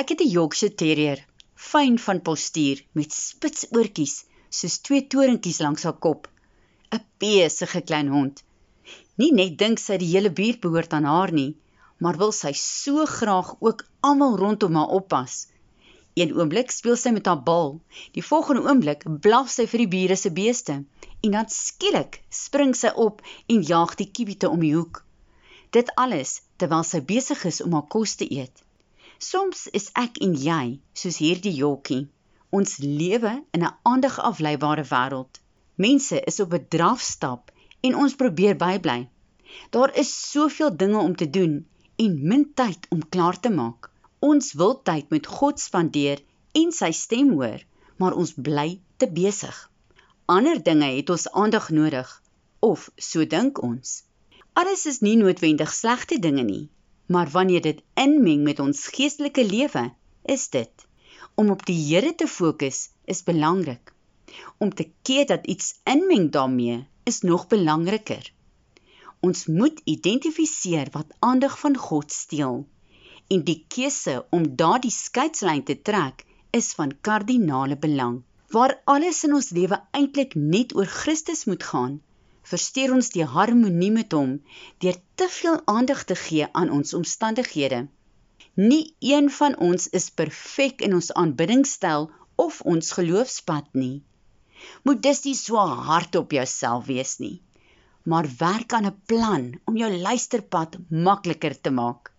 Ek het 'n Yorkshire Terrier, fyn van postuur met spits oortjies soos twee torentjies langs haar kop. 'n Besige klein hond. Nie net dink sy die hele buurt behoort aan haar nie, maar wil sy so graag ook almal rondom haar oppas. Een oomblik speel sy met haar bal, die volgende oomblik blaf sy vir die bure se beeste en dan skielik spring sy op en jaag die kiewite om die hoek. Dit alles terwyl sy besig is om haar kos te eet. Soms is ek en jy soos hierdie jokkie. Ons lewe in 'n aandag afleibare wêreld. Mense is op 'n drafstap en ons probeer bybly. Daar is soveel dinge om te doen en min tyd om klaar te maak. Ons wil tyd met God spandeer en sy stem hoor, maar ons bly te besig. Ander dinge het ons aandag nodig of so dink ons. Alles is nie noodwendig slegte dinge nie, maar wanneer dit inmeng met ons geestelike lewe, is dit om op die Here te fokus is belangrik. Om te keer dat iets inmeng daarmee is nog belangriker. Ons moet identifiseer wat aandag van God steel en die keuse om daardie skeidslyn te trek is van kardinale belang. Waar alles in ons lewe eintlik net oor Christus moet gaan, versteur ons die harmonie met hom deur te veel aandag te gee aan ons omstandighede. Nie een van ons is perfek in ons aanbiddingstyl of ons geloofspad nie. Moet dus nie so hard op jouself wees nie, maar werk aan 'n plan om jou luisterpad makliker te maak.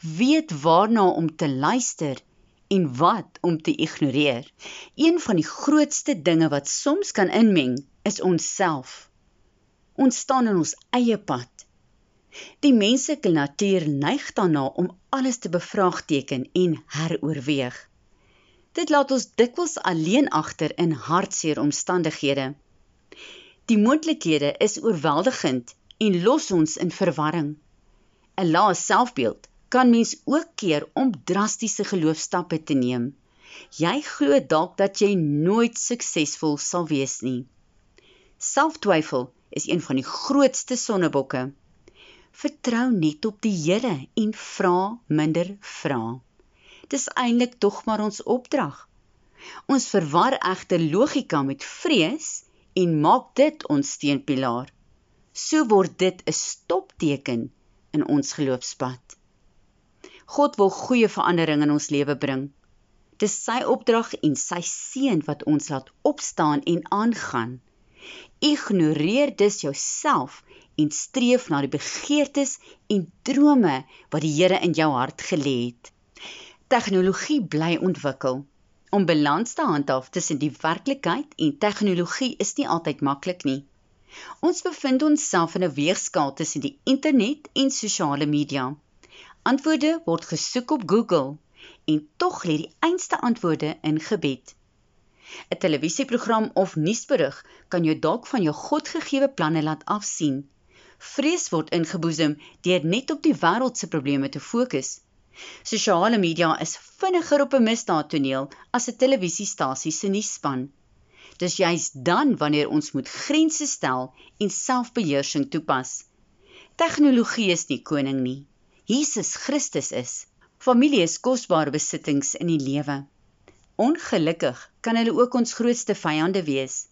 Weet waarna om te luister en wat om te ignoreer. Een van die grootste dinge wat soms kan inmeng, is onsself ons staan in ons eie pad. Die menslike natuur neig daarna om alles te bevraagteken en heroorweeg. Dit laat ons dikwels alleen agter in hartseer omstandighede. Die moontlikhede is oorweldigend en los ons in verwarring. 'n Lae selfbeeld kan mens ook keer om drastiese geloofstappe te neem. Jy glo dalk dat jy nooit suksesvol sal wees nie. Selftwyfel is een van die grootste sonnebokke. Vertrou net op die Here en vra minder vra. Dis eintlik tog maar ons opdrag. Ons verwar egter logika met vrees en maak dit ons steunpilaar. So word dit 'n stopteken in ons geloofspad. God wil goeie verandering in ons lewe bring. Dis sy opdrag en sy seën wat ons laat opstaan en aangaan. Ignoreer dus jouself en streef na die begeertes en drome wat die Here in jou hart gelê het. Tegnologie bly ontwikkel. Om balans te handhaaf tussen die werklikheid en tegnologie is nie altyd maklik nie. Ons bevind onsself in 'n weegskaal tussen die internet en sosiale media. Antwoorde word gesoek op Google en tog lê die einste antwoorde in gebed. 'n televisieprogram of nuusberig kan jou dalk van jou godgegewe planne laat afsien. Vrees word ingeboesem deur net op die wêreld se probleme te fokus. Sosiale media is vinniger op 'n misdaadtoneel as 'n televisiestasie se nuusspan. Dis juist dan wanneer ons moet grense stel en selfbeheersing toepas. Tegnologie is nie koning nie. Jesus Christus is. Familie is kosbare besittings in die lewe. Ongelukkig kan hulle ook ons grootste vyande wees,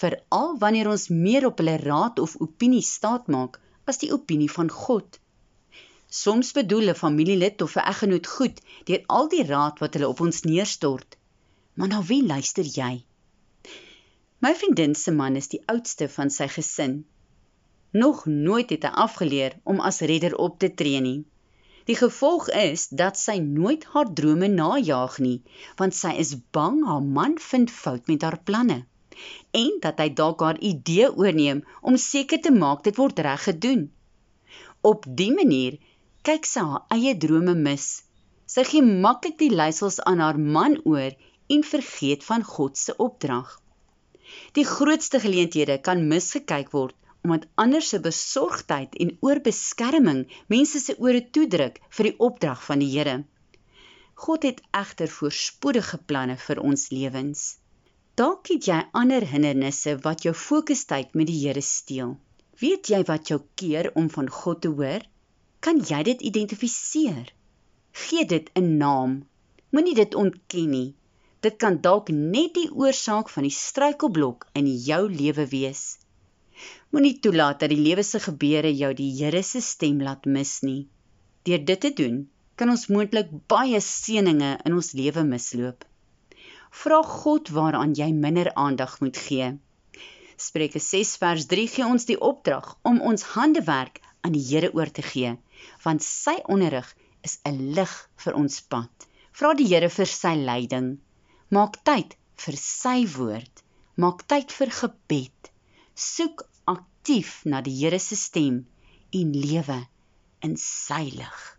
veral wanneer ons meer op hulle raad of opinie staatmaak as die opinie van God. Soms bedoel 'n familielid of 'n eggenoot goed deur al die raad wat hulle op ons neerstort. Maar na wie luister jy? My vriendin se man is die oudste van sy gesin. Nog nooit het hy afgeleer om as redder op te tree nie. Die gevolg is dat sy nooit haar drome najag nie, want sy is bang haar man vind fout met haar planne en dat hy dalk haar idee oorneem om seker te maak dit word reg gedoen. Op dié manier kyk sy haar eie drome mis. Sy gee maklik die leiersels aan haar man oor en vergeet van God se opdrag. Die grootste geleenthede kan misgekyk word omdat ander se besorgdheid en oorbeskerming mense se ore toedruk vir die opdrag van die Here. God het egter voorspoedige planne vir ons lewens. Dalk het jy ander hindernisse wat jou fokustyd met die Here steel. Weet jy wat jou keer om van God te hoor? Kan jy dit identifiseer? Gee dit 'n naam Moenie dit ontken nie. Dit kan dalk net die oorsaak van die struikelblok in jou lewe wees. Moenie toelaat dat die lewe se gebeure jou die Here se stem laat mis nie. Deur dit te doen, kan ons moontlik baie seëninge in ons lewe misloop. Vra God waaraan jy minder aandag moet gee. Spreuke 6 vers 3 gee ons die opdrag om ons handewerk aan die Here oor te gee, want sy onderrig is 'n lig vir ons pad. Vra die Here vir sy leiding. Maak tyd vir sy woord. Maak tyd vir gebed. Soek aktief na die Here se stem en lewe in sy lig.